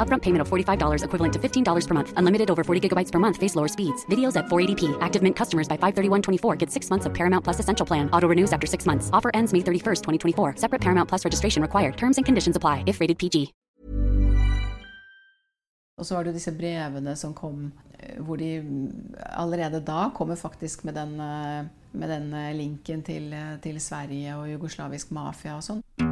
Upfront payment of $45 equivalent to $15 per month. Unlimited over 40 gigabytes per month. Face lower speeds. Videos at 480p. Active Mint customers by 531.24 get six months of Paramount Plus Essential Plan. Auto renews after six months. Offer ends May 31st, 2024. Separate Paramount Plus registration required. Terms and conditions apply if rated PG. Og så var det disse brevene som kom, eh, hvor de mm, allerede da kommer faktisk med den, eh, med den eh, linken til, til Sverige og jugoslavisk mafia og sånn.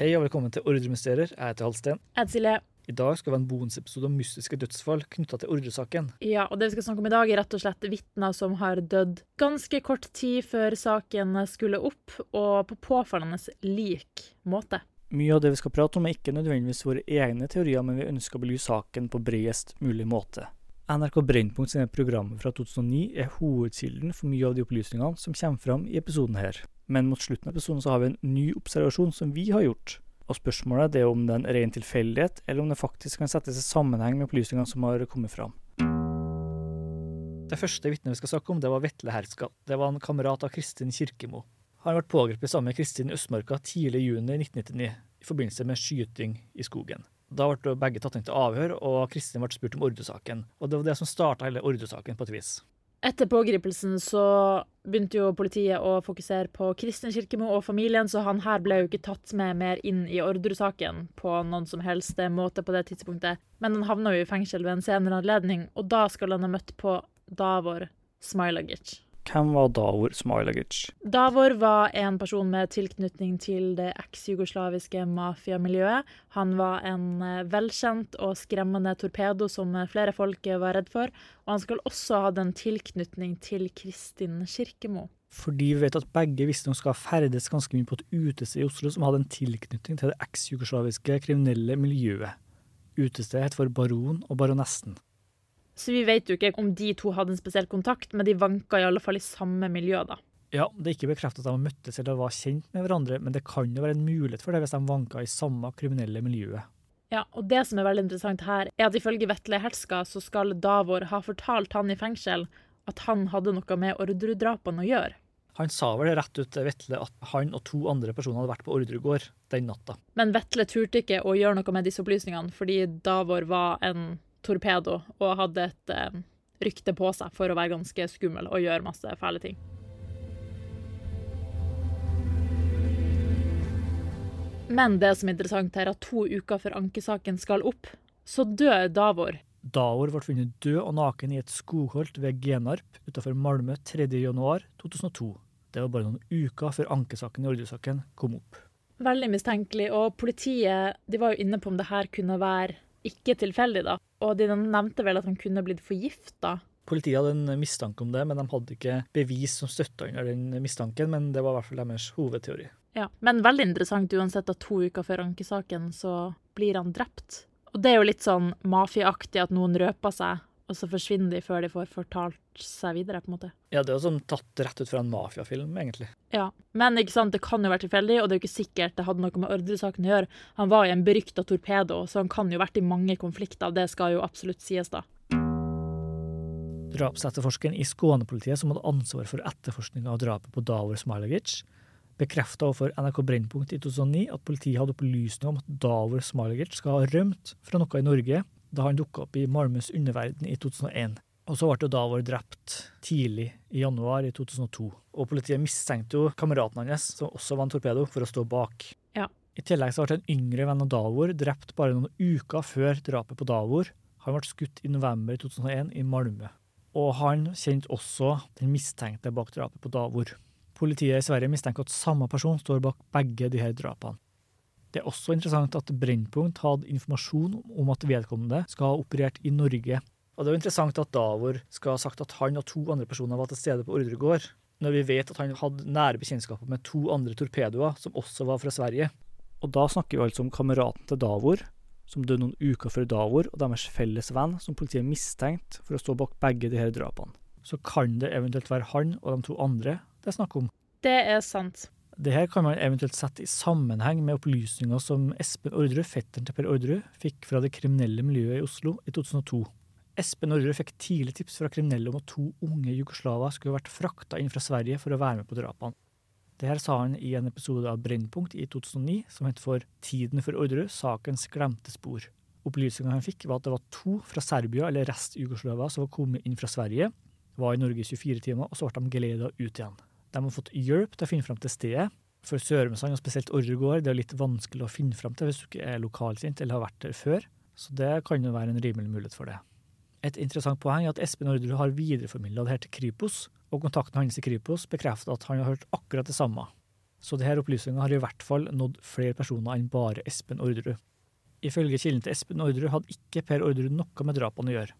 Hei og velkommen til Ordremysterier. Jeg heter Halsten. Edsile. I dag skal vi ha en bonusepisode om mystiske dødsfall knytta til ordresaken. Ja, og det vi skal snakke om i dag, er rett og slett vitner som har dødd ganske kort tid før saken skulle opp, og på påfallende lik måte. Mye av det vi skal prate om, er ikke nødvendigvis våre egne teorier, men vi ønsker å belyse saken på bredest mulig måte. NRK Brennpunkt sine programmer fra 2009 er hovedkilden for mye av de opplysningene som kommer fram i episoden her. Men mot slutten av episoden så har vi en ny observasjon som vi har gjort. Og spørsmålet er om det er en ren tilfeldighet, eller om det faktisk kan settes i sammenheng med opplysningene som har kommet fram. Det første vitnet vi skal snakke om, det var Vetle Herskal. Det var en kamerat av Kristin Kirkemo. Han ble pågrepet sammen med Kristin i Østmarka tidlig i juni 1999 i forbindelse med skyting i skogen. Da ble begge tatt inn til avhør, og Kristin ble spurt om ordresaken. Og det var det som starta hele ordresaken på et vis. Etter pågripelsen så begynte jo politiet å fokusere på Kristin Kirkemo og familien, så han her ble jo ikke tatt med mer inn i ordresaken på noen som helst måte på det tidspunktet. Men han havna jo i fengsel ved en senere anledning, og da skal han ha møtt på Davor Smilagic. Hvem var Davor Smilagic? Davor var en person med tilknytning til det eks-jugoslaviske mafiamiljøet. Han var en eh, velkjent og skremmende torpedo som eh, flere folk eh, var redd for. Og han skal også ha hatt en tilknytning til Kristin Kirkemo. Fordi vi vet at begge visste de skal ferdes ganske mye på et utested i Oslo som hadde en tilknytning til det eks-jugoslaviske kriminelle miljøet. Utestedet het for Baron og Baronessen. Så vi vet jo ikke om de to hadde en spesiell kontakt, men de vanka i alle fall i samme miljø, da. Ja, det er ikke bekreftet at de møttes eller var kjent med hverandre, men det kan jo være en mulighet for det hvis de vanka i samme kriminelle miljøet. Ja, og det som er veldig interessant her, er at ifølge Vetle Helska så skal Davor ha fortalt han i fengsel at han hadde noe med ordredrapene å gjøre. Han sa vel rett ut til Vetle at han og to andre personer hadde vært på ordregård den natta. Men Vetle turte ikke å gjøre noe med disse opplysningene, fordi Davor var en torpedo og hadde et eh, rykte på seg for å være ganske skummel og gjøre masse fæle ting. Men det som er interessant er at to uker før ankesaken skal opp, så dør Davor. Davor ble funnet død og naken i et skogholt ved Genarp utenfor Malmö 3.1.2002. Det var bare noen uker før ankesaken i ordresaken kom opp. Veldig mistenkelig, og politiet de var jo inne på om det her kunne være ikke tilfeldig, da. Og de nevnte vel at han kunne blitt forgifta. Politiet hadde en mistanke om det, men de hadde ikke bevis som støtta under den mistanken. Men det var i hvert fall deres hovedteori. Ja, Men veldig interessant uansett at to uker før ankesaken så blir han drept. Og det er jo litt sånn mafiaaktig at noen røper seg, og så forsvinner de før de får fortalt seg videre, på en måte. Ja, det er jo sånn tatt rett ut fra en mafiafilm, egentlig. Ja, men ikke sant, det kan jo være tilfeldig, og det er jo ikke sikkert det hadde noe med ordresaken å gjøre. Han var jo en berykta torpedo, så han kan jo ha vært i mange konflikter. Det skal jo absolutt sies, da. Drapsetterforskeren i Skånepolitiet som hadde ansvar for etterforskninga av drapet på Davor Smilagic, bekrefta overfor NRK Brennpunkt i 2009 at politiet hadde opplysninger om at Davor Smilagic skal ha rømt fra noe i Norge da han dukka opp i Malmøs underverden i 2001. Og så ble Davor drept tidlig i januar i 2002. Og politiet mistenkte jo kameraten hans, som også var en torpedo, for å stå bak. Ja. I tillegg så ble en yngre venn av Davor drept bare noen uker før drapet på Davor. Han ble skutt i november 2001 i Malmö. Og han kjente også den mistenkte bak drapet på Davor. Politiet i Sverige mistenker at samme person står bak begge her drapene. Det er også interessant at Brennpunkt hadde informasjon om at vedkommende skal ha operert i Norge. Og det er jo interessant at Davor skal ha sagt at han og to andre personer var til stede på ordregård, når vi vet at han hadde nære bekjentskaper med to andre torpedoer som også var fra Sverige. Og da snakker vi altså om kameraten til Davor, som døde noen uker før Davor, og deres felles venn, som politiet mistenkte for å stå bak begge de her drapene. Så kan det eventuelt være han og de to andre det er snakk om. Det er sant. Det her kan man eventuelt sette i sammenheng med opplysninger som Espen Orderud, fetteren til Per Orderud, fikk fra det kriminelle miljøet i Oslo i 2002. Espen Orderud fikk tidlig tips fra kriminelle om at to unge jugoslaver skulle vært frakta inn fra Sverige for å være med på drapene. Det her sa han i en episode av Brennpunkt i 2009 som het for Tiden for Orderud sakens glemte spor. Opplysningene han fikk, var at det var to fra Serbia eller rest-Jugoslava som var kommet inn fra Sverige, var i Norge i 24 timer, og så ble de geleda ut igjen. De har fått hjelp til å finne fram til stedet. For Sørumsand, og spesielt Orregård, det er litt vanskelig å finne fram til hvis du ikke er lokalkjent eller har vært der før. Så det kan jo være en rimelig mulighet for det. Et interessant poeng er at Espen Orderud har videreformidla det her til Kripos, og kontakten hans i Kripos bekrefter at han har hørt akkurat det samme. Så disse opplysningene har i hvert fall nådd flere personer enn bare Espen Orderud. Ifølge kilden til Espen Orderud hadde ikke Per Orderud noe med drapene å gjøre.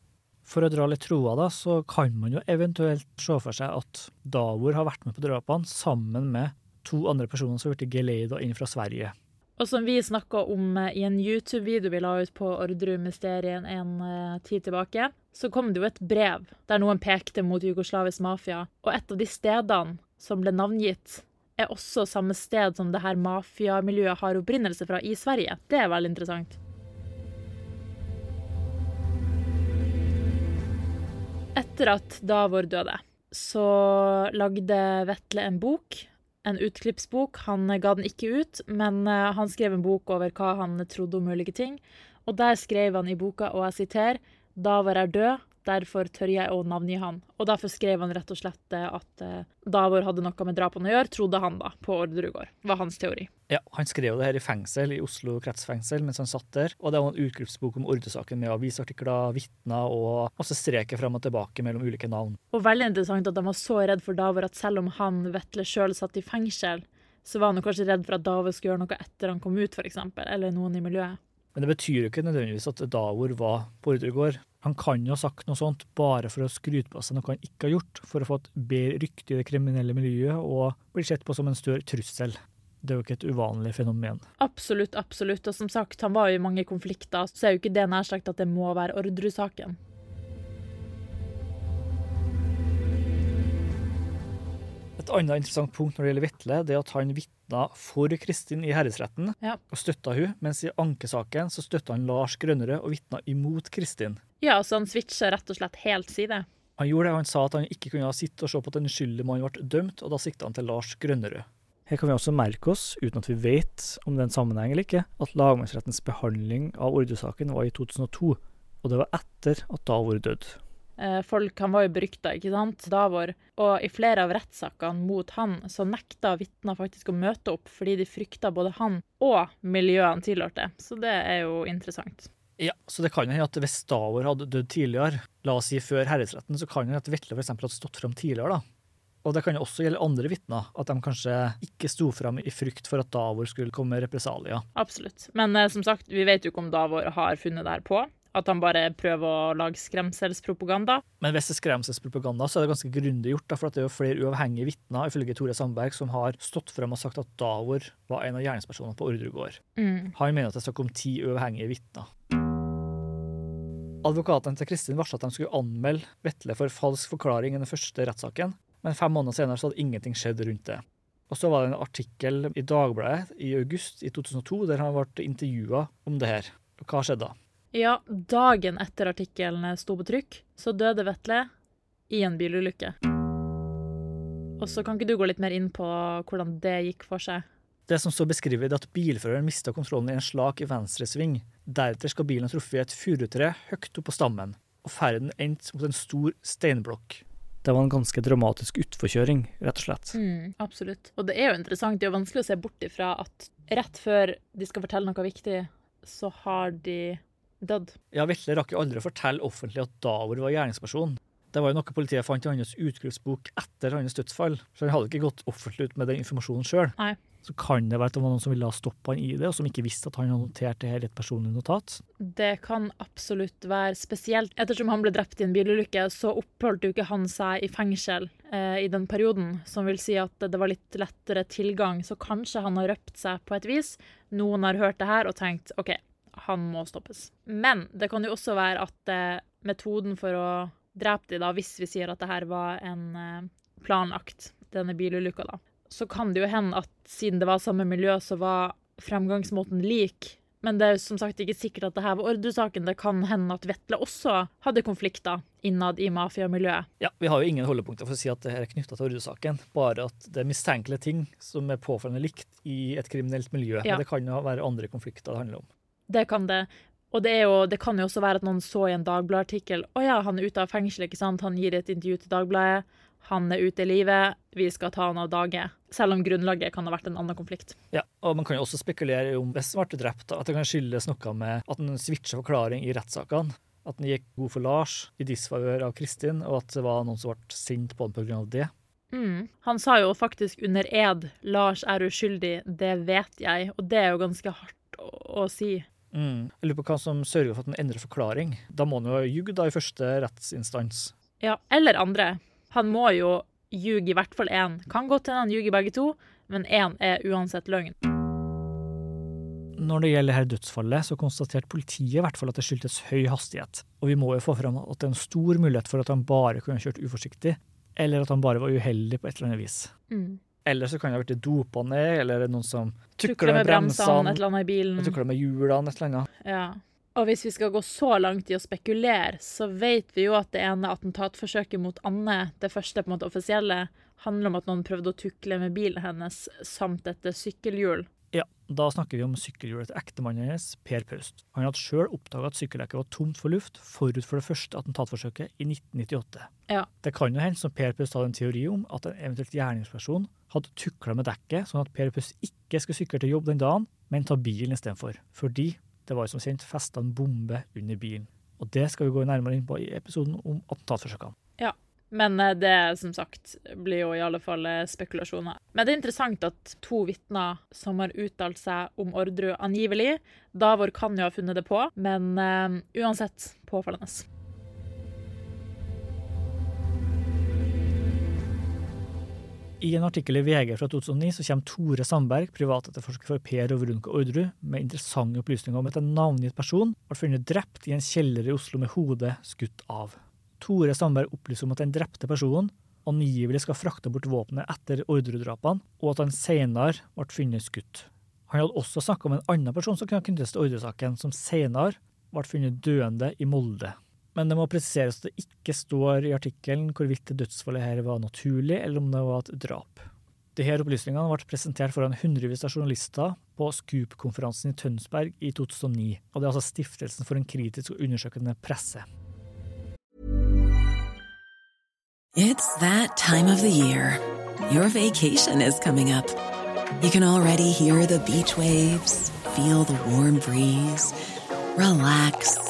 For å dra litt troa, da, så kan man jo eventuelt se for seg at Davor har vært med på drapene sammen med to andre personer som har blitt geleida inn fra Sverige. Og som vi snakka om eh, i en YouTube-video vi la ut på Orderud-mysterien en uh, tid tilbake, så kom det jo et brev der noen pekte mot jugoslavisk mafia. Og et av de stedene som ble navngitt, er også samme sted som det her mafiamiljøet har opprinnelse fra i Sverige. Det er veldig interessant. Etter at Davor døde, så lagde Vetle en bok, en utklippsbok. Han ga den ikke ut, men eh, han skrev en bok over hva han trodde om ulike ting. Og der skrev han i boka, og jeg siterer, Davor er død, Derfor tør jeg å navngi han. Og derfor skrev han rett og slett eh, at uh, Davor hadde noe med drapene å gjøre, trodde han da, på Orderudgård. var hans teori. Ja, han skrev det her i fengsel, i Oslo kretsfengsel, mens han satt der. Og det var en utklippsbok om Orderud-saken med avisartikler, vitner og masse streker fram og tilbake mellom ulike navn. Og veldig interessant at de var så redd for Davor at selv om han Vetle sjøl satt i fengsel, så var han kanskje redd for at Davor skulle gjøre noe etter han kom ut, f.eks., eller noen i miljøet. Men det betyr jo ikke nødvendigvis at Davor var på ordregård. Han kan jo ha sagt noe sånt bare for å skryte på seg noe han ikke har gjort, for å få et bedre rykte i det kriminelle miljøet og bli sett på som en større trussel. Det er jo ikke et uvanlig fenomen. Absolutt, absolutt. Og som sagt, han var jo i mange konflikter, så er jo ikke det nær sagt at det må være Orderud-saken. Et annet interessant punkt når det gjelder Vetle, det er at han vitna for Kristin i herredsretten Ja. og støtta hun, mens i ankesaken så støtta han Lars Grønnerød og vitna imot Kristin. Ja, så han switcher rett og slett helt side. Han gjorde det, og han sa at han ikke kunne sitte og se på at den uskyldige mannen ble dømt, og da sikta han til Lars Grønnerød. Her kan vi også merke oss, uten at vi vet om det er en sammenheng eller ikke, at lagmannsrettens behandling av Ordu-saken var i 2002, og det var etter at Davor døde. Eh, Folk, Han var jo berykta, ikke sant, Davor. Og i flere av rettssakene mot han, så nekta vitner faktisk å møte opp fordi de frykta både han og miljøet han tilhørte. Så det er jo interessant. Ja, så det kan hende at hvis Davor hadde dødd tidligere, la oss si før herredsretten, så kan det at Vetle f.eks. hadde stått fram tidligere, da. Og det kan jo også gjelde andre vitner, at de kanskje ikke sto fram i frykt for at Davor skulle komme med represalier. Absolutt. Men eh, som sagt, vi vet jo ikke om Davor har funnet det her på. At han bare prøver å lage skremselspropaganda. Men hvis det er skremselspropaganda, så er det ganske grundig gjort. Da, for at det er jo flere uavhengige vitner ifølge Tore Sandberg, som har stått frem og sagt at Davor var en av gjerningspersonene på Orderud Mm. Han mener at det er snakk om ti uavhengige vitner. Advokatene til Kristin varsla at de skulle anmelde Vetle for falsk forklaring i den første rettssaken, men fem måneder senere så hadde ingenting skjedd rundt det. Og så var det en artikkel i Dagbladet i august i 2002 der han ble intervjua om det her. Hva skjedde da? Ja, dagen etter artikkelen sto på trykk, så døde Vetle i en bilulykke. Og så kan ikke du gå litt mer inn på hvordan det gikk for seg? Det som så beskriver er at bilføreren mista kontrollen i en slak i venstresving. Deretter skal bilen ha truffet et furutre høyt opp på stammen, og ferden endte mot en stor steinblokk. Det var en ganske dramatisk utforkjøring, rett og slett. Mm, absolutt. Og det er jo interessant, det er jo vanskelig å se bort ifra at rett før de skal fortelle noe viktig, så har de dødd. Ja, Vetle rakk jo aldri å fortelle offentlig at Davor var gjerningsperson. Det var jo noe politiet fant i hans utskriftsbok etter hans dødsfall, så han hadde ikke gått offentlig ut med den informasjonen sjøl. Så kan det være at det var noen som ville ha stoppe han i det, og som ikke visste at han hadde notert det her i et personlig notat. Det kan absolutt være spesielt. Ettersom han ble drept i en bilulykke, så oppholdt jo ikke han seg i fengsel eh, i den perioden, som vil si at det var litt lettere tilgang. Så kanskje han har røpt seg på et vis. Noen har hørt det her og tenkt OK, han må stoppes. Men det kan jo også være at eh, metoden for å drepe de da, hvis vi sier at det her var en eh, planlagt, denne bilulykka, da, så kan det jo hende at siden det var samme miljø, så var fremgangsmåten lik. Men det er som sagt ikke sikkert at det her var Orderud-saken. Det kan hende at Vetle også hadde konflikter innad i mafiamiljøet. Ja, vi har jo ingen holdepunkter for å si at det her er knytta til Orderud-saken. Bare at det er mistenkelige ting som er påfallende likt i et kriminelt miljø. Ja. Men det kan jo være andre konflikter det handler om. Det kan det. Og det, jo, det kan jo også være at noen så i en Dagbladet-artikkel å ja, han er ute av fengsel, ikke sant. Han gir et intervju til Dagbladet. Han er ute i livet. Vi skal ta han av dage. Selv om grunnlaget kan ha vært en annen konflikt. Ja, og Man kan jo også spekulere om hvis han ble drept, at det kan skyldes noe med at han switcha forklaring i rettssakene. At han gikk god for Lars i disfavør av Kristin, og at det var noen som ble sint på han pga. det. Mm. Han sa jo faktisk under ed 'Lars er uskyldig, det vet jeg', og det er jo ganske hardt å, å si. Mm. Jeg lurer på hva som sørger for at han endrer forklaring. Da må han jo ha ljugd i første rettsinstans. Ja, eller andre. Han må jo ljuge i hvert fall én. Kan godt hende han ljuger begge to, men én er uansett løgn. Når det gjelder her dødsfallet, så konstaterte politiet i hvert fall at det skyldtes høy hastighet. Og vi må jo få fram at det er en stor mulighet for at han bare kunne kjørt uforsiktig, eller at han bare var uheldig på et eller annet vis. Mm. Eller så kan det ha blitt dopa ned, eller noen som Tukler med bremsene, et eller annet i bilen. tukler med hjulene, et eller annet. Ja. Og hvis vi skal gå så langt i å spekulere, så vet vi jo at det ene attentatforsøket mot Anne, det første på en måte offisielle, handler om at noen prøvde å tukle med bilen hennes samt et sykkelhjul. Ja, da snakker vi om sykkelhjulet til ektemannen hennes, Per Paust. Han hadde sjøl oppdaga at sykkeldekket var tomt for luft forut for det første attentatforsøket i 1998. Ja. Det kan jo hende, som Per Paust hadde en teori om, at en eventuelt gjerningsperson hadde tukla med dekket, sånn at Per Paust ikke skulle sykle til jobb den dagen, men ta bilen istedenfor. Fordi det var som kjent festa en bombe under bilen. Og det skal vi gå nærmere inn på i episoden om attentatforsøkene. Ja. Men eh, det, som sagt, blir jo i alle fall eh, spekulasjoner. Men det er interessant at to vitner som har uttalt seg om Orderud angivelig Davor kan jo ha funnet det på, men uh, uansett påfallende. I en artikkel i VG fra 2009 så kommer Tore Sandberg, privatetterforsker for Per og Veronica Orderud, med interessante opplysninger om at en navngitt person ble funnet drept i en kjeller i Oslo med hodet skutt av. Tore Sandberg opplyser om at den drepte personen angivelig skal frakte bort våpenet etter Orderud-drapene, og at han senere ble funnet skutt. Han hadde også snakka om en annen person som kunne knyttes til Orderud-saken, som senere ble funnet døende i Molde. Men det må presiseres at det ikke står i artikkelen hvorvidt dødsfallet her var naturlig, eller om det var et drap. Disse opplysningene ble presentert foran hundrevis av journalister på Scoop-konferansen i Tønsberg i 2009. Og det er altså Stiftelsen for en kritisk og undersøkende presse. It's that time of the year. Your vacation is coming up. You can already hear the beach waves, feel the warm breeze, relax,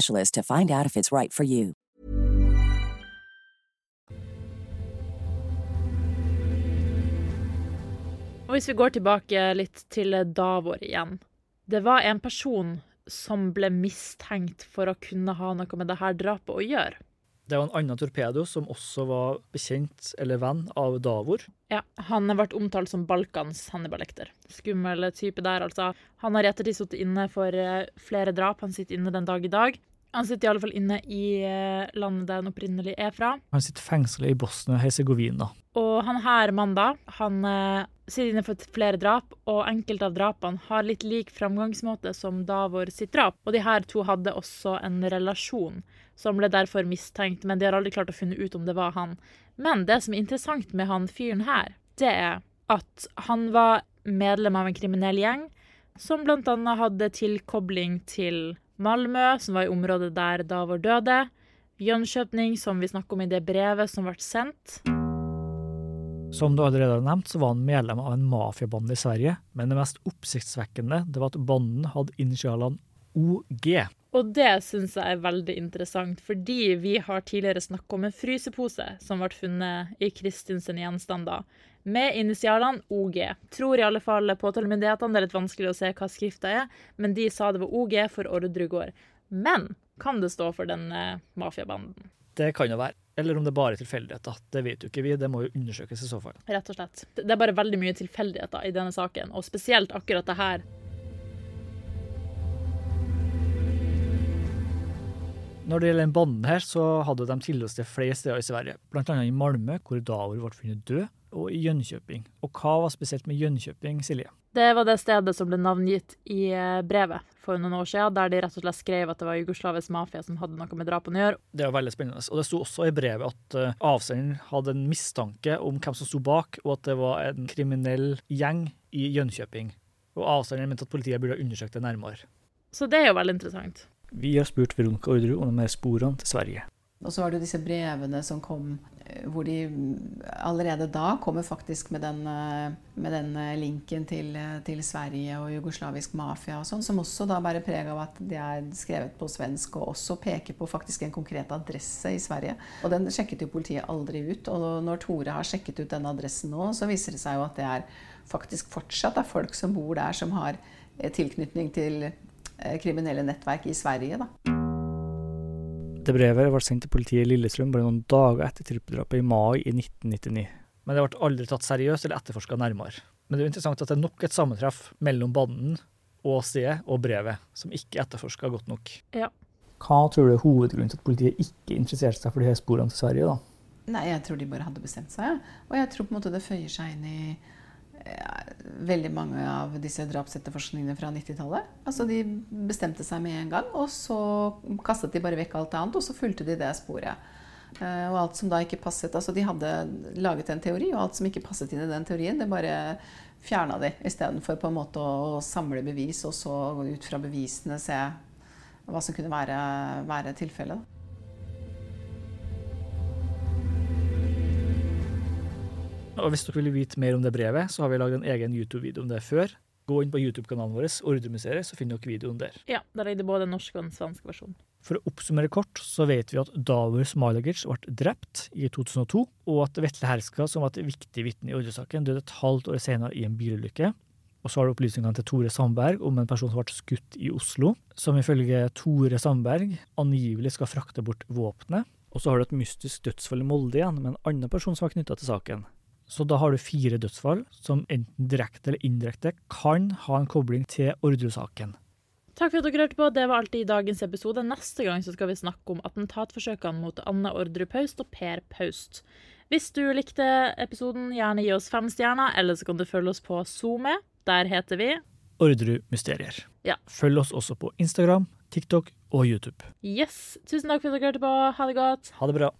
to find out if it's right for you. Og hvis vi går tilbake litt til Davor igjen. Det var en person som ble mistenkt for å kunne ha noe med dette drapet å gjøre. Det var en annen torpedo som også var bekjent eller venn av Davor. Ja, Han ble omtalt som Balkans Hannibal Lecter. Skummel type der, altså. Han har i ettertid sittet inne for eh, flere drap. Han sitter inne den dag i dag. Han sitter i alle fall inne i eh, landet der han opprinnelig er fra. Han sitter fengslet i Bosnia-Hercegovina. Og han her Manda, da, han eh, sitter inne for flere drap, og enkelte av drapene har litt lik framgangsmåte som Davor sitt drap. Og de her to hadde også en relasjon, som ble derfor mistenkt, men de har aldri klart å finne ut om det var han. Men det som er interessant med han fyren her, det er at han var medlem av en kriminell gjeng som annet hadde tilkobling til Malmö, som var i området der Davor døde. Jönköping, som vi snakker om i det brevet som ble sendt. Som du allerede har nevnt, så var han medlem av en mafiabande i Sverige, men det mest oppsiktsvekkende det var at banden hadde initialene OG. Og det syns jeg er veldig interessant, fordi vi har tidligere snakka om en frysepose som ble funnet i Kristins gjenstander, med initialene OG. Tror i alle fall påtalemyndighetene, det er litt vanskelig å se hva skrifta er, men de sa det var OG for Ordregård. Men kan det stå for den eh, mafiabanden? Det kan jo være. Eller om det bare er tilfeldigheter. Det vet jo ikke vi, det må jo undersøkes i så fall. Rett og slett. Det er bare veldig mye tilfeldigheter i denne saken, og spesielt akkurat det her. Når det gjelder den banden her, så hadde de tilholdssted flere steder i Sverige. Annet i Malmö, hvor Davor ble funnet død, og i Jönköping. Og hva var spesielt med Jönköping, Silje? Det var det stedet som ble navngitt i eh, brevet for noen år siden, der de rett og slett skrev at det var jugoslavisk mafia som hadde noe med drapene å gjøre. Det var veldig spennende. Og det sto også i brevet at uh, avsenderen hadde en mistanke om hvem som sto bak, og at det var en kriminell gjeng i Jönköping. Og avsenderen mente at politiet burde undersøkt det nærmere. Så det er jo veldig interessant. Vi har spurt Veronica Orderud om de her sporene til Sverige. Og så var det jo disse brevene som kom, eh, hvor de allerede da kommer faktisk med den, eh, med den eh, linken til, til, Sverige og jugoslavisk mafia og sånn, som også da bærer preg av at de er skrevet på svensk og også peker på faktisk en konkret adresse i Sverige. Og den sjekket jo politiet aldri ut. Og når Tore har sjekket ut denne adressen nå, så viser det seg jo at det er faktisk fortsatt er folk som bor der, som har tilknytning til kriminelle nettverk i Sverige. da. Det brevet ble sendt til politiet i Lillestrøm bare noen dager etter trippeldrapet i mai i 1999. Men det ble aldri tatt seriøst eller etterforska nærmere. Men det er jo interessant at det er nok et sammentreff mellom banden og stedet og brevet, som ikke er etterforska godt nok. Ja. Hva tror du er hovedgrunnen til at politiet ikke interesserte seg for de her sporene til Sverige? da? Nei, Jeg tror de bare hadde bestemt seg. Og jeg tror på en måte det føyer seg inn i veldig mange av disse drapsetterforskningene fra 90-tallet. Altså De bestemte seg med en gang, og så kastet de bare vekk alt annet, og så fulgte de det sporet. Eh, og alt som da ikke passet Altså De hadde laget en teori, og alt som ikke passet inn i den teorien, det bare fjerna de. Istedenfor å, samle bevis, og så ut fra bevisene se hva som kunne være, være tilfellet. Og hvis dere vil vite mer om det brevet, så har vi lagd en egen YouTube-video om det før. Gå inn på YouTube-kanalen vår, Ordremuseet, så finner dere videoen der. Ja, der er det både norsk og svensk versjon. For å oppsummere kort, så vet vi at Davor Smalagic ble drept i 2002, og at Vetle Herska, som var et viktig vitne i ordresaken, døde et halvt år senere i en bilulykke. Og så har du opplysningene til Tore Sandberg om en person som ble skutt i Oslo, som ifølge Tore Sandberg angivelig skal frakte bort våpenet. Og så har du et mystisk dødsfall i Molde igjen, med en annen person som var knytta til saken. Så da har du fire dødsfall som enten direkte eller indirekte kan ha en kobling til Orderud-saken. Takk for at dere hørte på. Det var alt i dagens episode. Neste gang så skal vi snakke om attentatforsøkene mot Anne Orderud Paust og Per Paust. Hvis du likte episoden, gjerne gi oss fem stjerner, eller så kan du følge oss på SoMe. Der heter vi Orderud Mysterier. Ja. Følg oss også på Instagram, TikTok og YouTube. Yes. Tusen takk for at dere hørte på. Ha det godt. Ha det bra.